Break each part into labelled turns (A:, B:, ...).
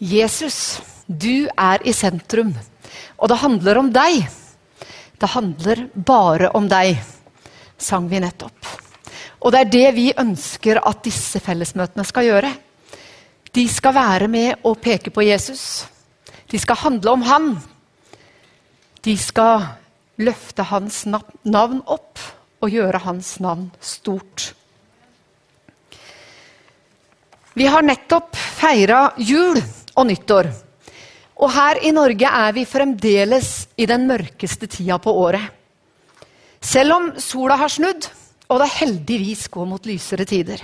A: Jesus, du er i sentrum, og det handler om deg. Det handler bare om deg, sang vi nettopp. Og det er det vi ønsker at disse fellesmøtene skal gjøre. De skal være med og peke på Jesus. De skal handle om han. De skal løfte hans navn opp og gjøre hans navn stort. Vi har nettopp feira jul og nyttår. Og her i Norge er vi fremdeles i den mørkeste tida på året. Selv om sola har snudd, og det heldigvis går mot lysere tider.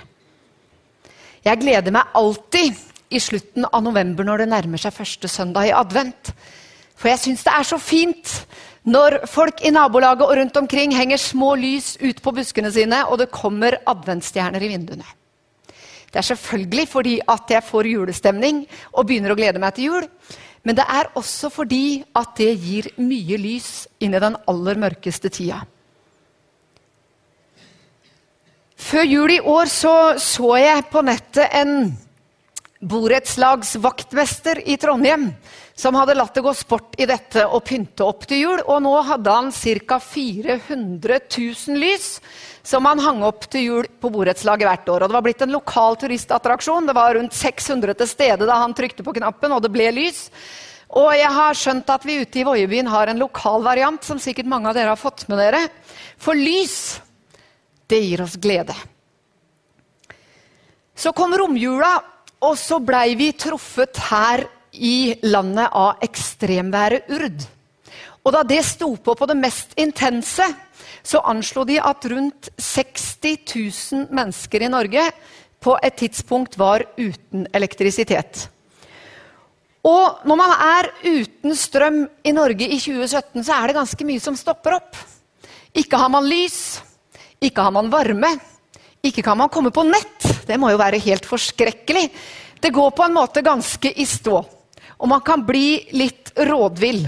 A: Jeg gleder meg alltid i slutten av november når det nærmer seg første søndag i advent. For jeg syns det er så fint når folk i nabolaget og rundt omkring henger små lys ut på buskene sine, og det kommer adventsstjerner i vinduene. Det er selvfølgelig fordi at jeg får julestemning og begynner å glede meg til jul. Men det er også fordi at det gir mye lys inn i den aller mørkeste tida. Før jul i år så, så jeg på nettet en borettslagsvaktmester i Trondheim som hadde latt det gå sport i dette og pynte opp til jul. Og nå hadde han ca. 400 000 lys som han hang opp til jul på borettslaget hvert år. Og Det var blitt en lokal turistattraksjon. Det var rundt 600 til stede da han trykte på knappen, og det ble lys. Og jeg har skjønt at vi ute i Voiebyen har en lokal variant som sikkert mange av dere har fått med dere. For lys, det gir oss glede. Så kom romjula, og så blei vi truffet her i landet av ekstremværet Urd. Og da det sto på på det mest intense, så anslo de at rundt 60 000 mennesker i Norge på et tidspunkt var uten elektrisitet. Og når man er uten strøm i Norge i 2017, så er det ganske mye som stopper opp. Ikke har man lys, ikke har man varme, ikke kan man komme på nett. Det må jo være helt forskrekkelig. Det går på en måte ganske i stå. Og man kan bli litt rådvill.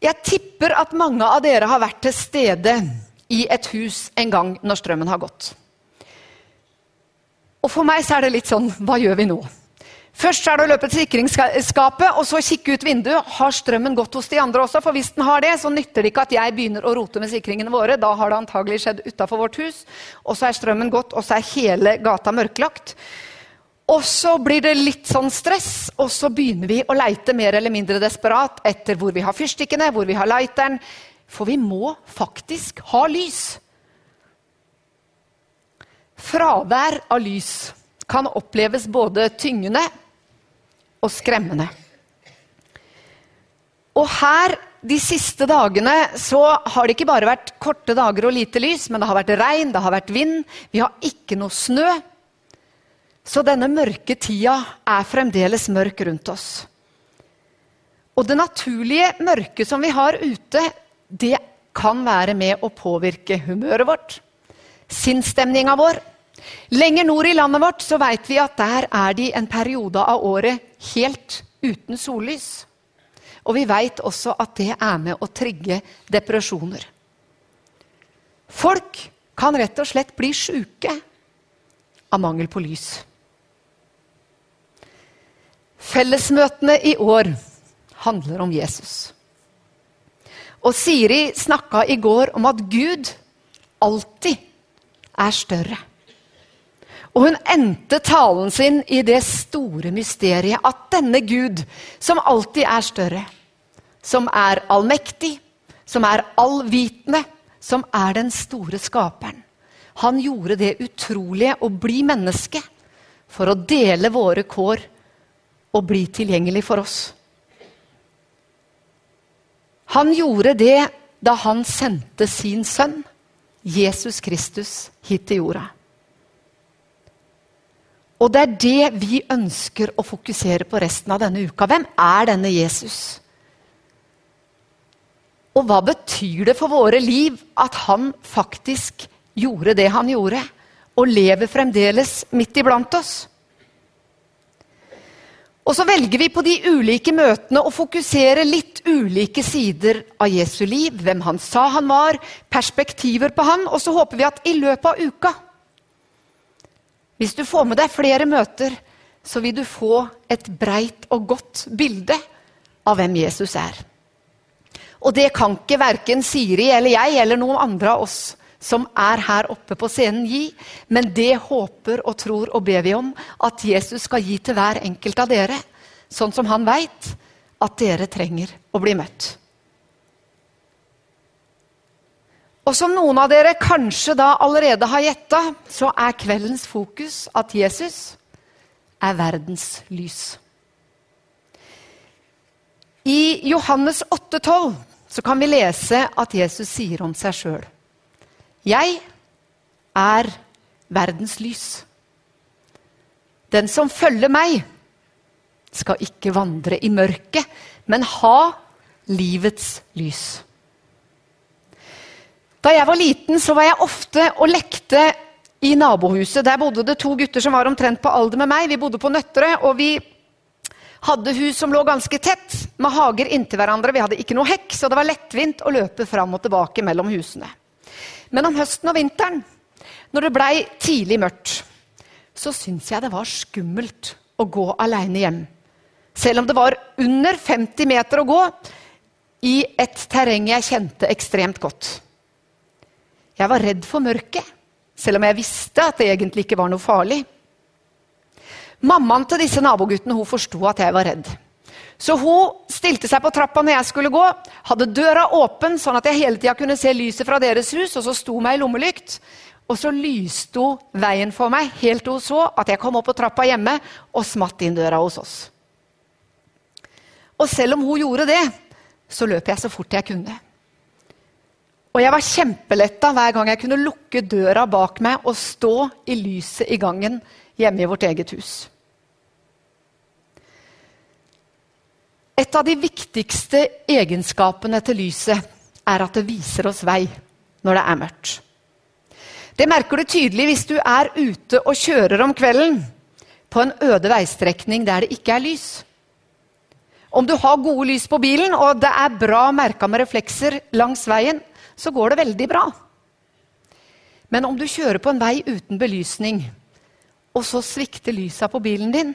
A: Jeg tipper at mange av dere har vært til stede i et hus en gang når strømmen har gått. Og for meg så er det litt sånn Hva gjør vi nå? Først er det å løpe til sikringsskapet og så kikke ut vinduet. Har strømmen gått hos de andre også? For hvis den har det, så nytter det ikke at jeg begynner å rote med sikringene våre. Da har det antagelig skjedd utafor vårt hus. Og så er strømmen gått, og så er hele gata mørklagt. Og så blir det litt sånn stress, og så begynner vi å leite mer eller mindre desperat etter hvor vi har fyrstikkene, hvor vi har lighteren. For vi må faktisk ha lys. Fravær av lys kan oppleves både tyngende og skremmende. Og her de siste dagene så har det ikke bare vært korte dager og lite lys, men det har vært regn, det har vært vind, vi har ikke noe snø. Så denne mørke tida er fremdeles mørk rundt oss. Og det naturlige mørket som vi har ute, det kan være med å påvirke humøret vårt, sinnsstemninga vår. Lenger nord i landet vårt så vet vi at der er de en periode av året helt uten sollys. Og vi veit også at det er med å trigge depresjoner. Folk kan rett og slett bli sjuke av mangel på lys. Fellesmøtene i år handler om Jesus. Og Siri snakka i går om at Gud alltid er større. Og hun endte talen sin i det store mysteriet at denne Gud, som alltid er større, som er allmektig, som er allvitende, som er den store skaperen, han gjorde det utrolige å bli menneske for å dele våre kår og bli tilgjengelig for oss. Han gjorde det da han sendte sin sønn, Jesus Kristus, hit til jorda. Og det er det vi ønsker å fokusere på resten av denne uka. Hvem er denne Jesus? Og hva betyr det for våre liv at han faktisk gjorde det han gjorde, og lever fremdeles midt iblant oss? Og så velger vi på de ulike møtene å fokusere litt ulike sider av Jesu liv. Hvem han sa han var, perspektiver på han. Og så håper vi at i løpet av uka Hvis du får med deg flere møter, så vil du få et breit og godt bilde av hvem Jesus er. Og det kan ikke verken Siri eller jeg eller noen andre av oss som er her oppe på scenen, gi. Men det håper og tror og ber vi om at Jesus skal gi til hver enkelt av dere. Sånn som han veit at dere trenger å bli møtt. Og som noen av dere kanskje da allerede har gjetta, så er kveldens fokus at Jesus er verdens lys. I Johannes 8,12 så kan vi lese at Jesus sier om seg sjøl Jeg er verdens lys. Den som følger meg, skal ikke vandre i mørket, men ha livets lys. Da jeg var liten, så var jeg ofte og lekte i nabohuset. Der bodde det to gutter som var omtrent på alder med meg. Vi bodde på Nøtterøy, og vi hadde hus som lå ganske tett, med hager inntil hverandre. Vi hadde ikke noe hekk, så det var lettvint å løpe fram og tilbake mellom husene. Men om høsten og vinteren, når det blei tidlig mørkt, så syntes jeg det var skummelt å gå aleine hjem. Selv om det var under 50 meter å gå i et terreng jeg kjente ekstremt godt. Jeg var redd for mørket, selv om jeg visste at det egentlig ikke var noe farlig. Mammaen til disse naboguttene hun forsto at jeg var redd. Så hun stilte seg på trappa når jeg skulle gå, hadde døra åpen, sånn at jeg hele tida kunne se lyset fra deres hus, og så sto meg i lommelykt. Og så lyste hun veien for meg helt til hun så at jeg kom opp på trappa hjemme og smatt inn døra hos oss. Og selv om hun gjorde det, så løp jeg så fort jeg kunne. Og jeg var kjempeletta hver gang jeg kunne lukke døra bak meg og stå i lyset i gangen hjemme i vårt eget hus. Et av de viktigste egenskapene til lyset er at det viser oss vei når det er mørkt. Det merker du tydelig hvis du er ute og kjører om kvelden på en øde veistrekning der det ikke er lys. Om du har gode lys på bilen og det er bra merka med reflekser langs veien, så går det veldig bra. Men om du kjører på en vei uten belysning, og så svikter lysa på bilen din,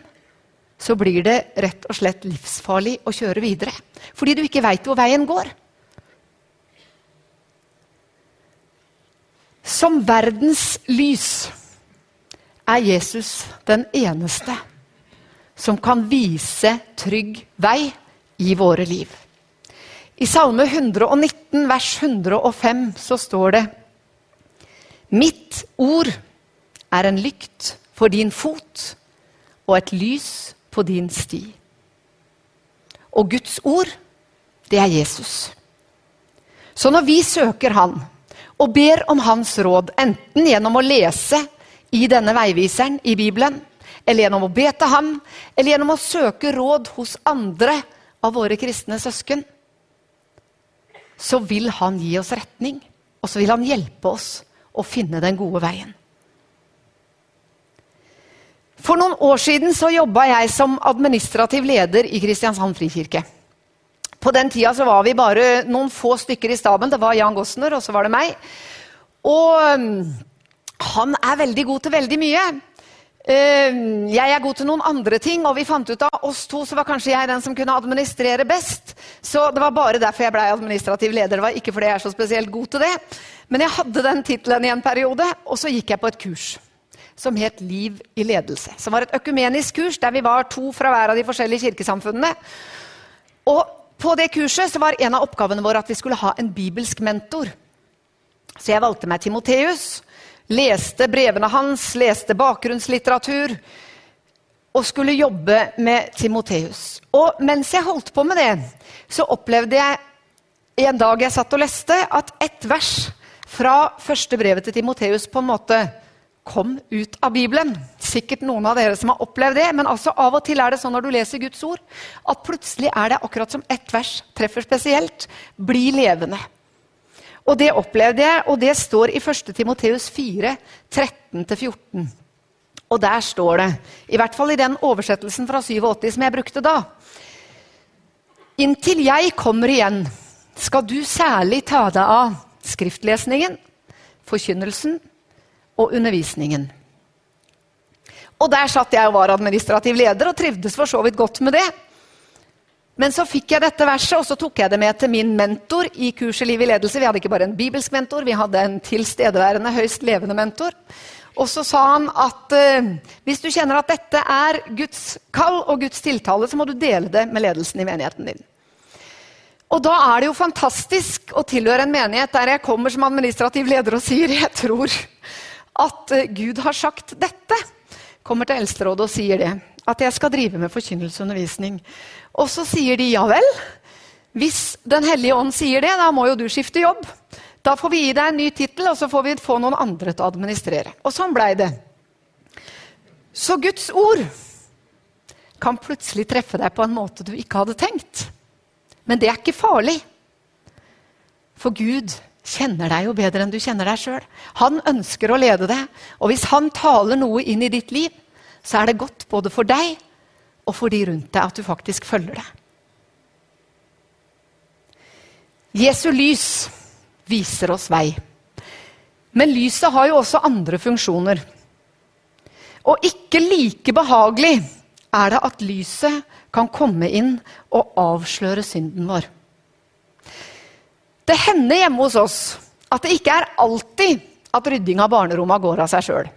A: så blir det rett og slett livsfarlig å kjøre videre. Fordi du ikke veit hvor veien går. Som verdens lys er Jesus den eneste som kan vise trygg vei i våre liv. I Salme 119, vers 105, så står det Mitt ord er en lykt for din fot og et lys på din sti. Og Guds ord, det er Jesus. Så når vi søker Han og ber om Hans råd, enten gjennom å lese i denne veiviseren i Bibelen, eller gjennom å be til ham, eller gjennom å søke råd hos andre av våre kristne søsken, så vil han gi oss retning, og så vil han hjelpe oss å finne den gode veien. For noen år siden så jobba jeg som administrativ leder i Kristiansand frikirke. På den tida så var vi bare noen få stykker i staben. Det var Jan Gossner, og så var det meg. Og um, han er veldig god til veldig mye. Ehm, jeg er god til noen andre ting, og vi fant ut av oss to så var kanskje jeg den som kunne administrere best. Så det var bare derfor jeg ble administrativ leder. Det var ikke fordi jeg er så spesielt god til det. Men jeg hadde den tittelen i en periode, og så gikk jeg på et kurs som het Liv i ledelse. Som var et økumenisk kurs der vi var to fra hver av de forskjellige kirkesamfunnene. Og på det kurset så var en av oppgavene våre at vi skulle ha en bibelsk mentor. Så jeg valgte meg Timoteus leste brevene hans, leste bakgrunnslitteratur og skulle jobbe med Timoteus. Og mens jeg holdt på med det, så opplevde jeg en dag jeg satt og leste, at ett vers fra første brevet til Timoteus på en måte kom ut av Bibelen. Sikkert noen av dere som har opplevd det, men altså av og til er det sånn når du leser Guds ord, at plutselig er det akkurat som ett vers treffer spesielt. Bli levende. Og det opplevde jeg, og det står i 1. Timoteus 4, 13-14. Og der står det, i hvert fall i den oversettelsen fra 87 som jeg brukte da Inntil jeg kommer igjen, skal du særlig ta deg av skriftlesningen, forkynnelsen og undervisningen. Og der satt jeg og var administrativ leder og trivdes for så vidt godt med det. Men så fikk jeg dette verset, og så tok jeg det med til min mentor i kurset Liv i ledelse. Vi hadde ikke bare en bibelsk mentor, vi hadde en tilstedeværende, høyst levende mentor. Og så sa han at uh, hvis du kjenner at dette er Guds kall og Guds tiltale, så må du dele det med ledelsen i menigheten din. Og da er det jo fantastisk å tilhøre en menighet der jeg kommer som administrativ leder og sier jeg tror at uh, Gud har sagt dette. Kommer til Eldsterådet og sier det. At jeg skal drive med forkynnelseundervisning. Og så sier de ja vel. Hvis Den hellige ånd sier det, da må jo du skifte jobb. Da får vi gi deg en ny tittel, og så får vi få noen andre til å administrere. Og sånn blei det. Så Guds ord kan plutselig treffe deg på en måte du ikke hadde tenkt. Men det er ikke farlig. For Gud kjenner deg jo bedre enn du kjenner deg sjøl. Han ønsker å lede deg. Og hvis han taler noe inn i ditt liv, så er det godt både for deg og for de rundt deg at du faktisk følger det. Jesu lys viser oss vei. Men lyset har jo også andre funksjoner. Og ikke like behagelig er det at lyset kan komme inn og avsløre synden vår. Det hender hjemme hos oss at det ikke er alltid at rydding av barnerommet går av seg sjøl.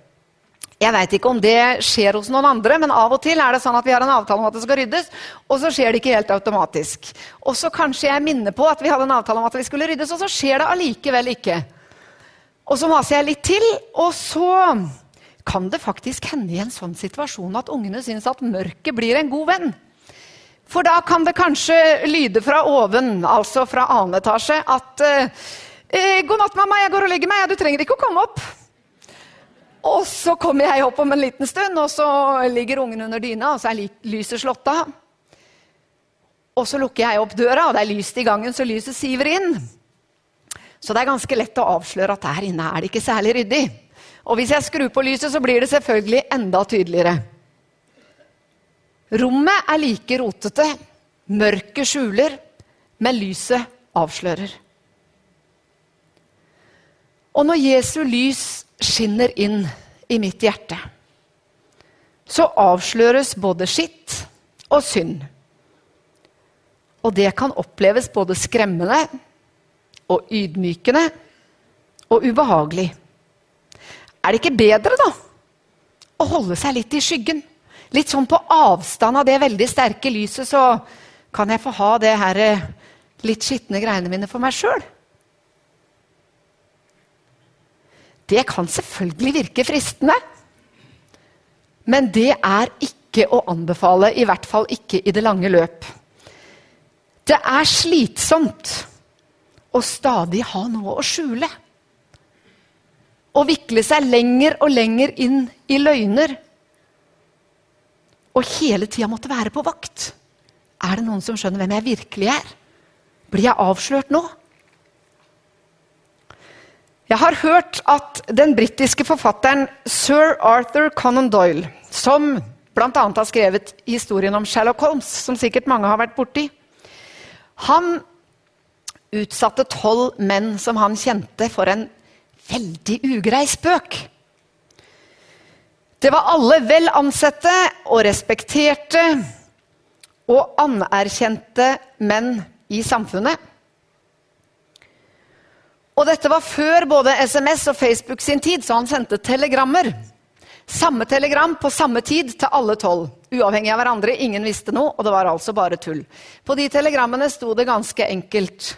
A: Jeg veit ikke om det skjer hos noen andre, men av og til er det sånn at vi har en avtale om at det skal ryddes, og så skjer det ikke helt automatisk. Og så kanskje jeg minner på at vi hadde en avtale om at vi skulle ryddes, og så skjer det allikevel ikke. Og så maser jeg litt til, og så kan det faktisk hende i en sånn situasjon at ungene syns at mørket blir en god venn. For da kan det kanskje lyde fra oven, altså fra annen etasje, at eh, 'God natt, mamma, jeg går og legger meg. Du trenger ikke å komme opp.' Og så kommer jeg opp om en liten stund, og så ligger ungen under dyna, og så er lyset slått av. Og så lukker jeg opp døra, og det er lyst i gangen, så lyset siver inn. Så det er ganske lett å avsløre at der inne er det ikke særlig ryddig. Og hvis jeg skrur på lyset, så blir det selvfølgelig enda tydeligere. Rommet er like rotete. Mørket skjuler, men lyset avslører. Og når Jesu lys skinner inn i mitt hjerte, så avsløres både skitt og synd. Og det kan oppleves både skremmende og ydmykende og ubehagelig. Er det ikke bedre, da, å holde seg litt i skyggen? Litt sånn på avstand av det veldig sterke lyset, så kan jeg få ha det her eh, litt skitne greiene mine for meg sjøl. Det kan selvfølgelig virke fristende. Men det er ikke å anbefale, i hvert fall ikke i det lange løp. Det er slitsomt å stadig ha noe å skjule. Å vikle seg lenger og lenger inn i løgner. Og hele tida måtte være på vakt. Er det noen som skjønner hvem jeg virkelig er? Blir jeg avslørt nå? Jeg har hørt at den britiske forfatteren sir Arthur Conan Doyle, som bl.a. har skrevet historien om Sherlock Holmes, som sikkert mange har vært borti, han utsatte tolv menn som han kjente, for en veldig ugrei spøk. Det var alle vel ansette og respekterte og anerkjente menn i samfunnet. Og dette var før både SMS og Facebook sin tid, så han sendte telegrammer. Samme telegram på samme tid til alle tolv. Uavhengig av hverandre. Ingen visste noe, og det var altså bare tull. På de telegrammene sto det ganske enkelt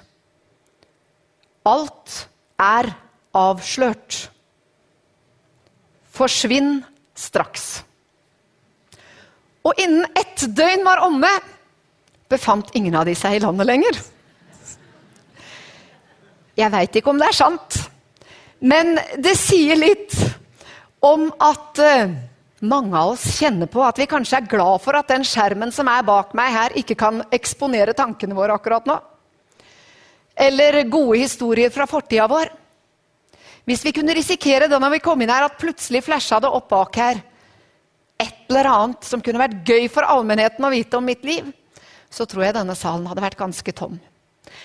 A: Alt er avslørt. Forsvinn straks. Og innen ett døgn var omme, befant ingen av de seg i landet lenger. Jeg veit ikke om det er sant. Men det sier litt om at uh, mange av oss kjenner på at vi kanskje er glad for at den skjermen som er bak meg her, ikke kan eksponere tankene våre akkurat nå. Eller gode historier fra fortida vår. Hvis vi kunne risikere det når vi kom inn her, at plutselig flasha det opp bak her et eller annet som kunne vært gøy for allmennheten å vite om mitt liv, så tror jeg denne salen hadde vært ganske tom.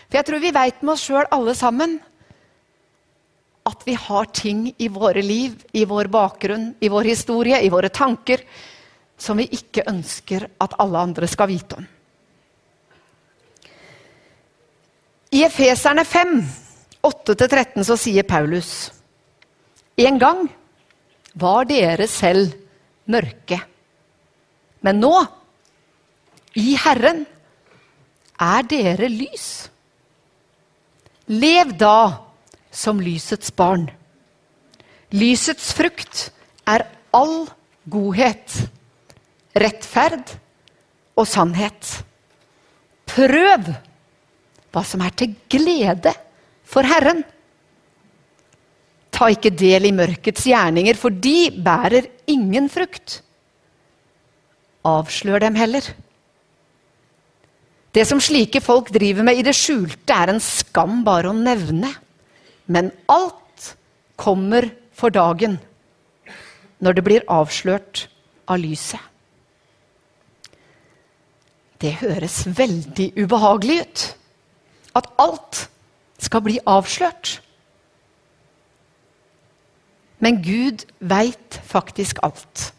A: For jeg tror vi veit med oss sjøl alle sammen at vi har ting i våre liv, i vår bakgrunn, i vår historie, i våre tanker, som vi ikke ønsker at alle andre skal vite om. I Efeserne 5, 8-13, så sier Paulus En gang var dere selv mørke. Men nå, i Herren, er dere lys. Lev da som lysets barn. Lysets frukt er all godhet, rettferd og sannhet. Prøv hva som er til glede for Herren. Ta ikke del i mørkets gjerninger, for de bærer ingen frukt. Avslør dem heller. Det som slike folk driver med i det skjulte, er en skam bare å nevne. Men alt kommer for dagen når det blir avslørt av lyset. Det høres veldig ubehagelig ut. At alt skal bli avslørt. Men Gud veit faktisk alt.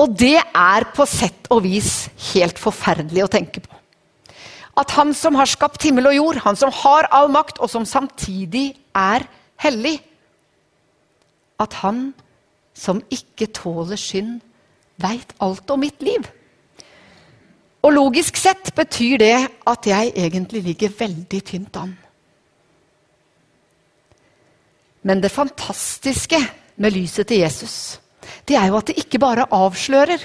A: Og det er på sett og vis helt forferdelig å tenke på. At han som har skapt himmel og jord, han som har all makt, og som samtidig er hellig At han som ikke tåler synd, veit alt om mitt liv. Og logisk sett betyr det at jeg egentlig ligger veldig tynt an. Men det fantastiske med lyset til Jesus, det er jo at det ikke bare avslører.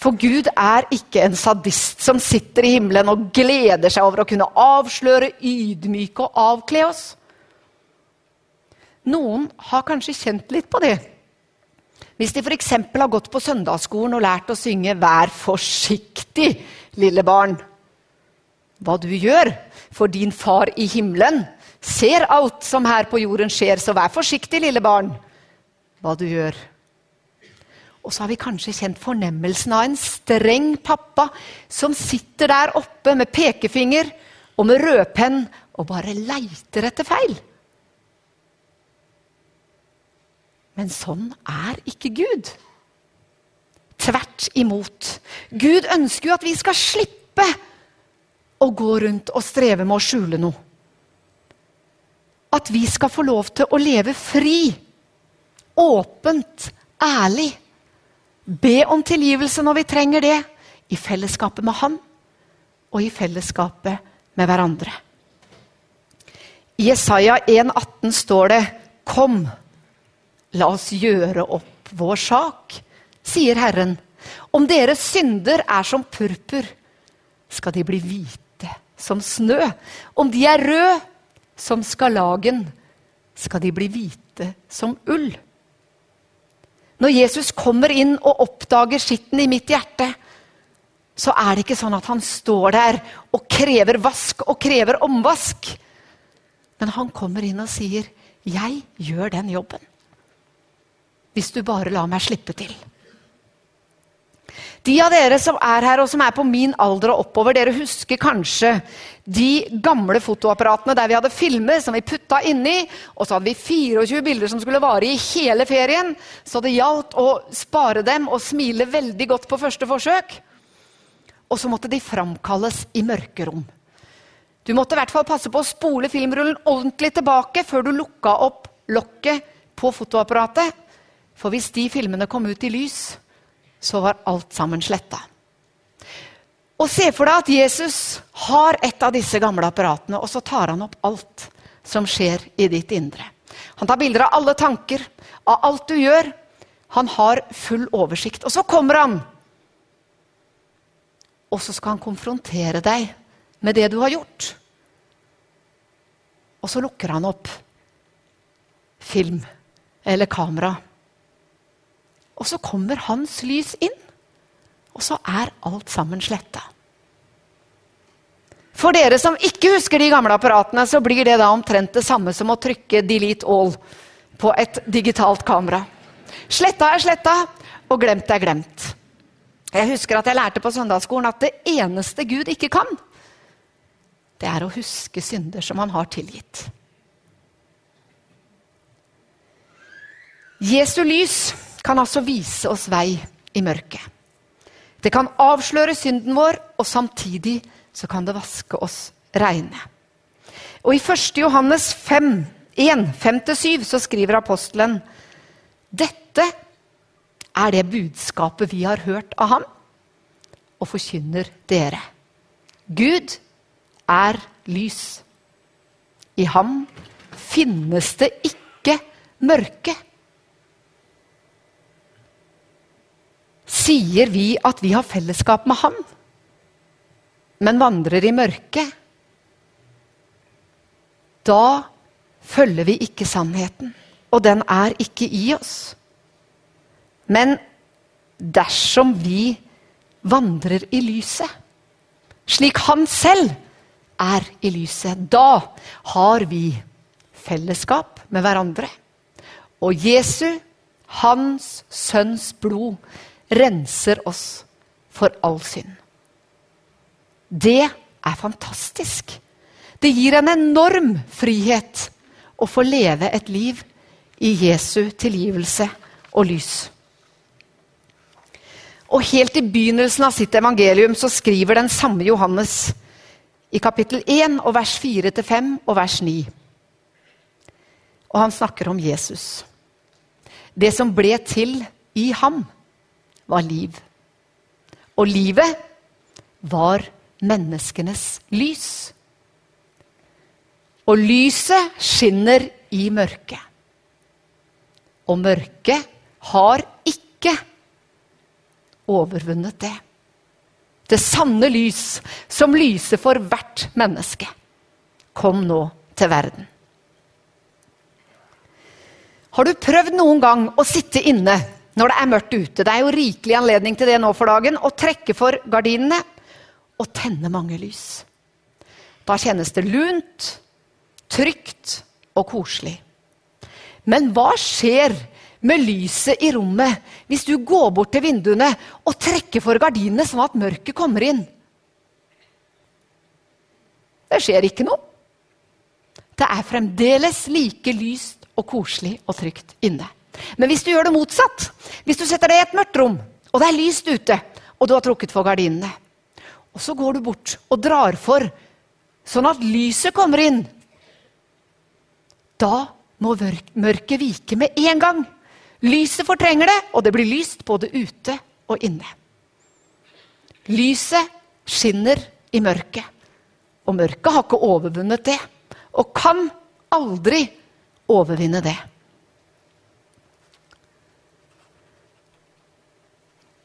A: For Gud er ikke en sadist som sitter i himmelen og gleder seg over å kunne avsløre, ydmyke og avkle oss. Noen har kanskje kjent litt på det hvis de f.eks. har gått på søndagsskolen og lært å synge 'Vær forsiktig, lille barn'. Hva du gjør, for din far i himmelen ser alt som her på jorden skjer, så vær forsiktig, lille barn, hva du gjør. Og så har vi kanskje kjent fornemmelsen av en streng pappa som sitter der oppe med pekefinger og med rødpenn og bare leiter etter feil. Men sånn er ikke Gud. Tvert imot. Gud ønsker jo at vi skal slippe å gå rundt og streve med å skjule noe. At vi skal få lov til å leve fri, åpent, ærlig. Be om tilgivelse når vi trenger det, i fellesskapet med Han og i fellesskapet med hverandre. I Jesaja 1,18 står det 'Kom'. La oss gjøre opp vår sak, sier Herren. Om deres synder er som purpur, skal de bli hvite som snø. Om de er røde som skalagen, skal de bli hvite som ull. Når Jesus kommer inn og oppdager skitten i mitt hjerte, så er det ikke sånn at han står der og krever vask og krever omvask. Men han kommer inn og sier, 'Jeg gjør den jobben' hvis du bare lar meg slippe til. De av dere som er her og som er på min alder og oppover, dere husker kanskje de gamle fotoapparatene der vi hadde filmer som vi putta inni, og så hadde vi 24 bilder som skulle vare i hele ferien. Så det gjaldt å spare dem og smile veldig godt på første forsøk. Og så måtte de framkalles i mørkerom. Du måtte i hvert fall passe på å spole filmrullen ordentlig tilbake før du lukka opp lokket på fotoapparatet for hvis de filmene kom ut i lys, så var alt sammen sletta. Og se for deg at Jesus har et av disse gamle apparatene, og så tar han opp alt som skjer i ditt indre. Han tar bilder av alle tanker, av alt du gjør. Han har full oversikt. Og så kommer han. Og så skal han konfrontere deg med det du har gjort. Og så lukker han opp film eller kamera. Og så kommer hans lys inn, og så er alt sammen sletta. For dere som ikke husker de gamle apparatene, så blir det da omtrent det samme som å trykke 'delete all' på et digitalt kamera. Sletta er sletta, og glemt er glemt. Jeg husker at jeg lærte på søndagsskolen at det eneste Gud ikke kan, det er å huske synder som han har tilgitt. Jesu lys kan altså vise oss vei i mørket. Det kan avsløre synden vår, og samtidig så kan det vaske oss reine. Og I 1. Johannes 5, 1, 5-7 så skriver apostelen dette er det budskapet vi har hørt av ham, og forkynner dere. Gud er lys. I ham finnes det ikke mørke. Sier vi at vi har fellesskap med ham, men vandrer i mørket? Da følger vi ikke sannheten, og den er ikke i oss. Men dersom vi vandrer i lyset, slik han selv er i lyset, da har vi fellesskap med hverandre. Og Jesu, hans sønns blod, renser oss for all synd. Det er fantastisk. Det gir en enorm frihet å få leve et liv i Jesu tilgivelse og lys. Og helt i begynnelsen av sitt evangelium så skriver den samme Johannes i kapittel 1 og vers 4-5 og vers 9. Og han snakker om Jesus. Det som ble til i ham, var liv. Og livet var menneskenes lys. Og lyset skinner i mørket. Og mørket har ikke overvunnet det. Det sanne lys som lyser for hvert menneske, kom nå til verden. Har du prøvd noen gang å sitte inne når det er mørkt ute? Det er jo rikelig anledning til det nå for dagen. Å trekke for gardinene og tenne mange lys. Da kjennes det lunt, trygt og koselig. Men hva skjer med lyset i rommet hvis du går bort til vinduene og trekker for gardinene sånn at mørket kommer inn? Det skjer ikke noe. Det er fremdeles like lyst og koselig og trygt inne. Men hvis du gjør det motsatt, hvis du setter deg i et mørkt rom, og det er lyst ute, og du har trukket for gardinene, og så går du bort og drar for sånn at lyset kommer inn, da må mørket vike med en gang. Lyset fortrenger det, og det blir lyst både ute og inne. Lyset skinner i mørket, og mørket har ikke overvunnet det. Og kan aldri overvinne det.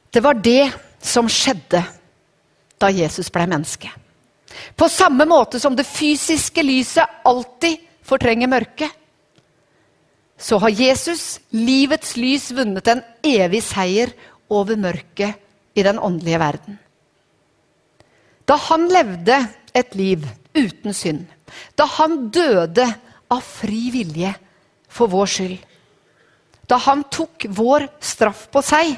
A: Det var det som skjedde da Jesus ble menneske. På samme måte som det fysiske lyset alltid fortrenger mørket, så har Jesus, livets lys, vunnet en evig seier over mørket i den åndelige verden. Da han levde et liv uten synd, da han døde av fri vilje for vår skyld, da han tok vår straff på seg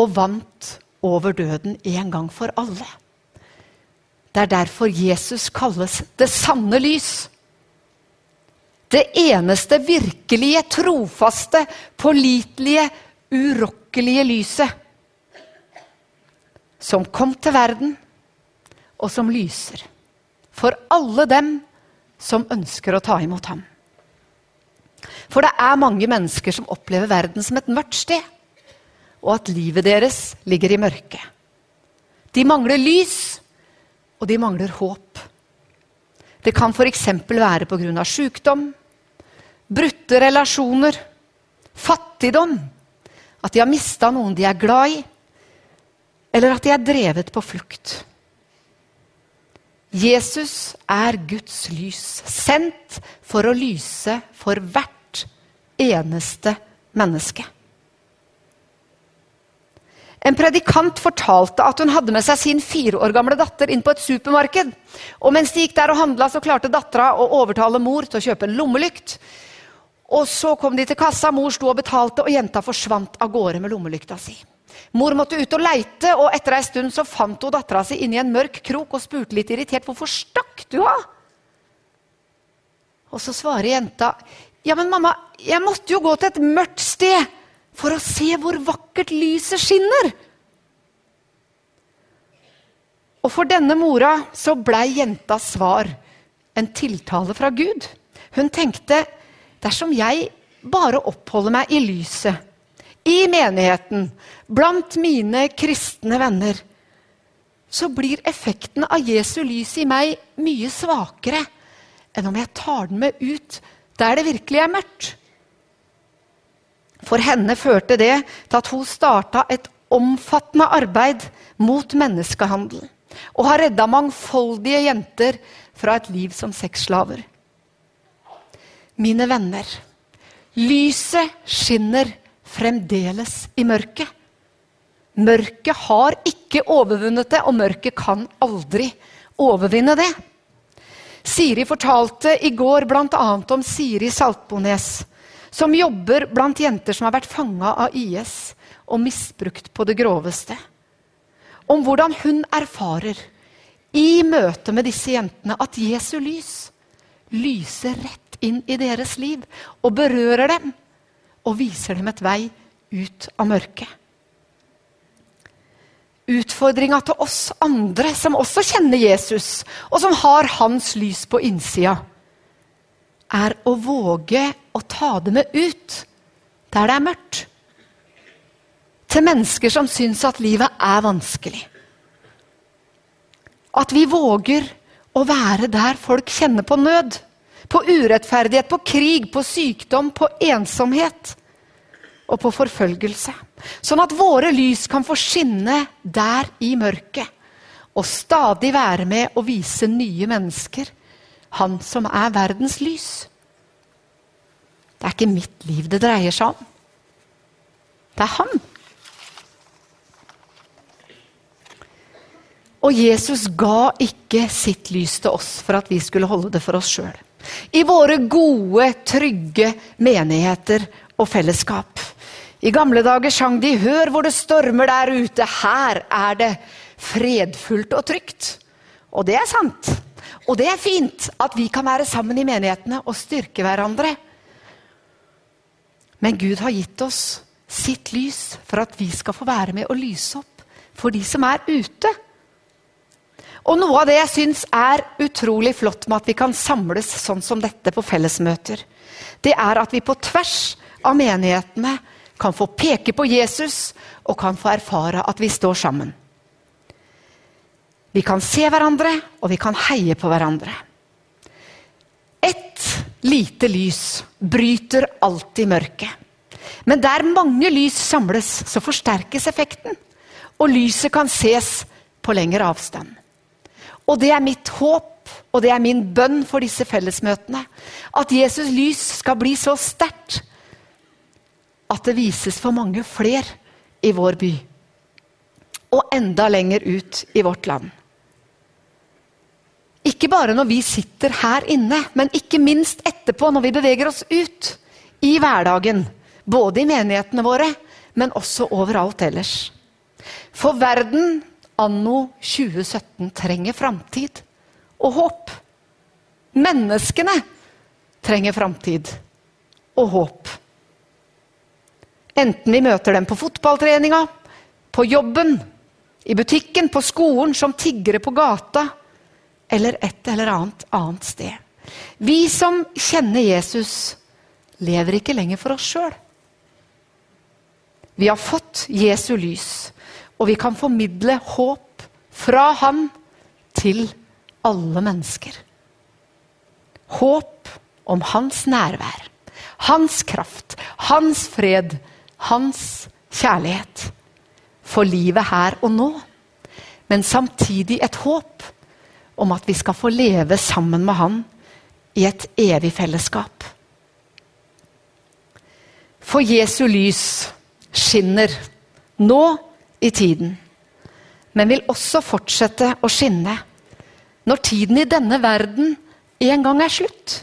A: og vant over døden en gang for alle. Det er derfor Jesus kalles det sanne lys. Det eneste virkelige, trofaste, pålitelige, urokkelige lyset. Som kom til verden, og som lyser. For alle dem som ønsker å ta imot ham. For det er mange mennesker som opplever verden som et mørkt sted. Og at livet deres ligger i mørket. De mangler lys, og de mangler håp. Det kan f.eks. være pga. sykdom, brutte relasjoner, fattigdom, at de har mista noen de er glad i, eller at de er drevet på flukt. Jesus er Guds lys, sendt for å lyse for hvert eneste menneske. En predikant fortalte at hun hadde med seg sin fire år gamle datter inn på et supermarked. Og mens de gikk der og handla, så klarte dattera å overtale mor til å kjøpe en lommelykt. Og så kom de til kassa, mor sto og betalte, og jenta forsvant av gårde med lommelykta si. Mor måtte ut og leite, og etter ei stund så fant hun dattera si inni en mørk krok og spurte litt irritert hvorfor stakk du av. Og så svarer jenta Ja, men mamma, jeg måtte jo gå til et mørkt sted for å se hvor vakkert lyset skinner. Og for denne mora så blei jentas svar en tiltale fra Gud. Hun tenkte dersom jeg bare oppholder meg i lyset, i menigheten, blant mine kristne venner, så blir effekten av Jesu lys i meg mye svakere enn om jeg tar den med ut der det virkelig er mørkt. For henne førte det til at hun starta et omfattende arbeid mot menneskehandel og har redda mangfoldige jenter fra et liv som sexslaver. Mine venner, lyset skinner fremdeles i mørket. Mørket har ikke overvunnet det, og mørket kan aldri overvinne det. Siri fortalte i går bl.a. om Siri Saltbones, som jobber blant jenter som har vært fanga av IS og misbrukt på det groveste. Om hvordan hun erfarer i møte med disse jentene at Jesu lys lyser rett inn i deres liv og berører dem og viser dem et vei ut av mørket. Utfordringa til oss andre som også kjenner Jesus, og som har hans lys på innsida, er å våge å ta det med ut der det er mørkt. Til mennesker som syns at livet er vanskelig. At vi våger å være der folk kjenner på nød. På urettferdighet, på krig, på sykdom, på ensomhet og på forfølgelse. Sånn at våre lys kan få skinne der i mørket. Og stadig være med å vise nye mennesker han som er verdens lys. Det er ikke mitt liv det dreier seg om. Det er han. Og Jesus ga ikke sitt lys til oss for at vi skulle holde det for oss sjøl. I våre gode, trygge menigheter og fellesskap. I gamle dager sang de 'Hør hvor det stormer der ute'. Her er det fredfullt og trygt. Og det er sant. Og det er fint at vi kan være sammen i menighetene og styrke hverandre. Men Gud har gitt oss sitt lys for at vi skal få være med og lyse opp for de som er ute. Og noe av det jeg syns er utrolig flott med at vi kan samles sånn som dette på fellesmøter, det er at vi på tvers av menighetene kan få peke på Jesus og kan få erfare at vi står sammen. Vi kan se hverandre, og vi kan heie på hverandre. Ett lite lys bryter alltid mørket. Men der mange lys samles, så forsterkes effekten. Og lyset kan ses på lengre avstand. Og det er mitt håp og det er min bønn for disse fellesmøtene. At Jesus' lys skal bli så sterkt at det vises for mange fler i vår by. Og enda lenger ut i vårt land. Ikke bare når vi sitter her inne, men ikke minst etterpå, når vi beveger oss ut i hverdagen. Både i menighetene våre, men også overalt ellers. For verden anno 2017 trenger framtid og håp. Menneskene trenger framtid og håp. Enten vi møter dem på fotballtreninga, på jobben, i butikken, på skolen, som tiggere på gata eller et eller annet annet sted. Vi som kjenner Jesus, lever ikke lenger for oss sjøl. Vi har fått Jesu lys. Og vi kan formidle håp fra Han til alle mennesker. Håp om hans nærvær, hans kraft, hans fred, hans kjærlighet. For livet her og nå. Men samtidig et håp om at vi skal få leve sammen med Han i et evig fellesskap. For Jesu lys skinner nå i tiden, men vil også fortsette å skinne når tiden i denne verden en gang er slutt.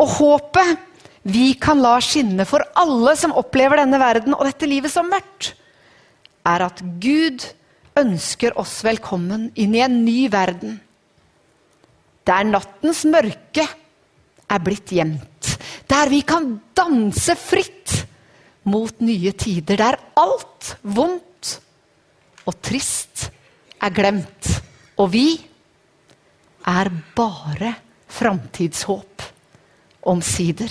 A: Og håpet vi kan la skinne for alle som opplever denne verden og dette livet som mørkt, er at Gud ønsker oss velkommen inn i en ny verden. Der nattens mørke er blitt gjemt. Der vi kan danse fritt mot nye tider. Der alt vondt og trist er glemt. Og vi er bare framtidshåp omsider.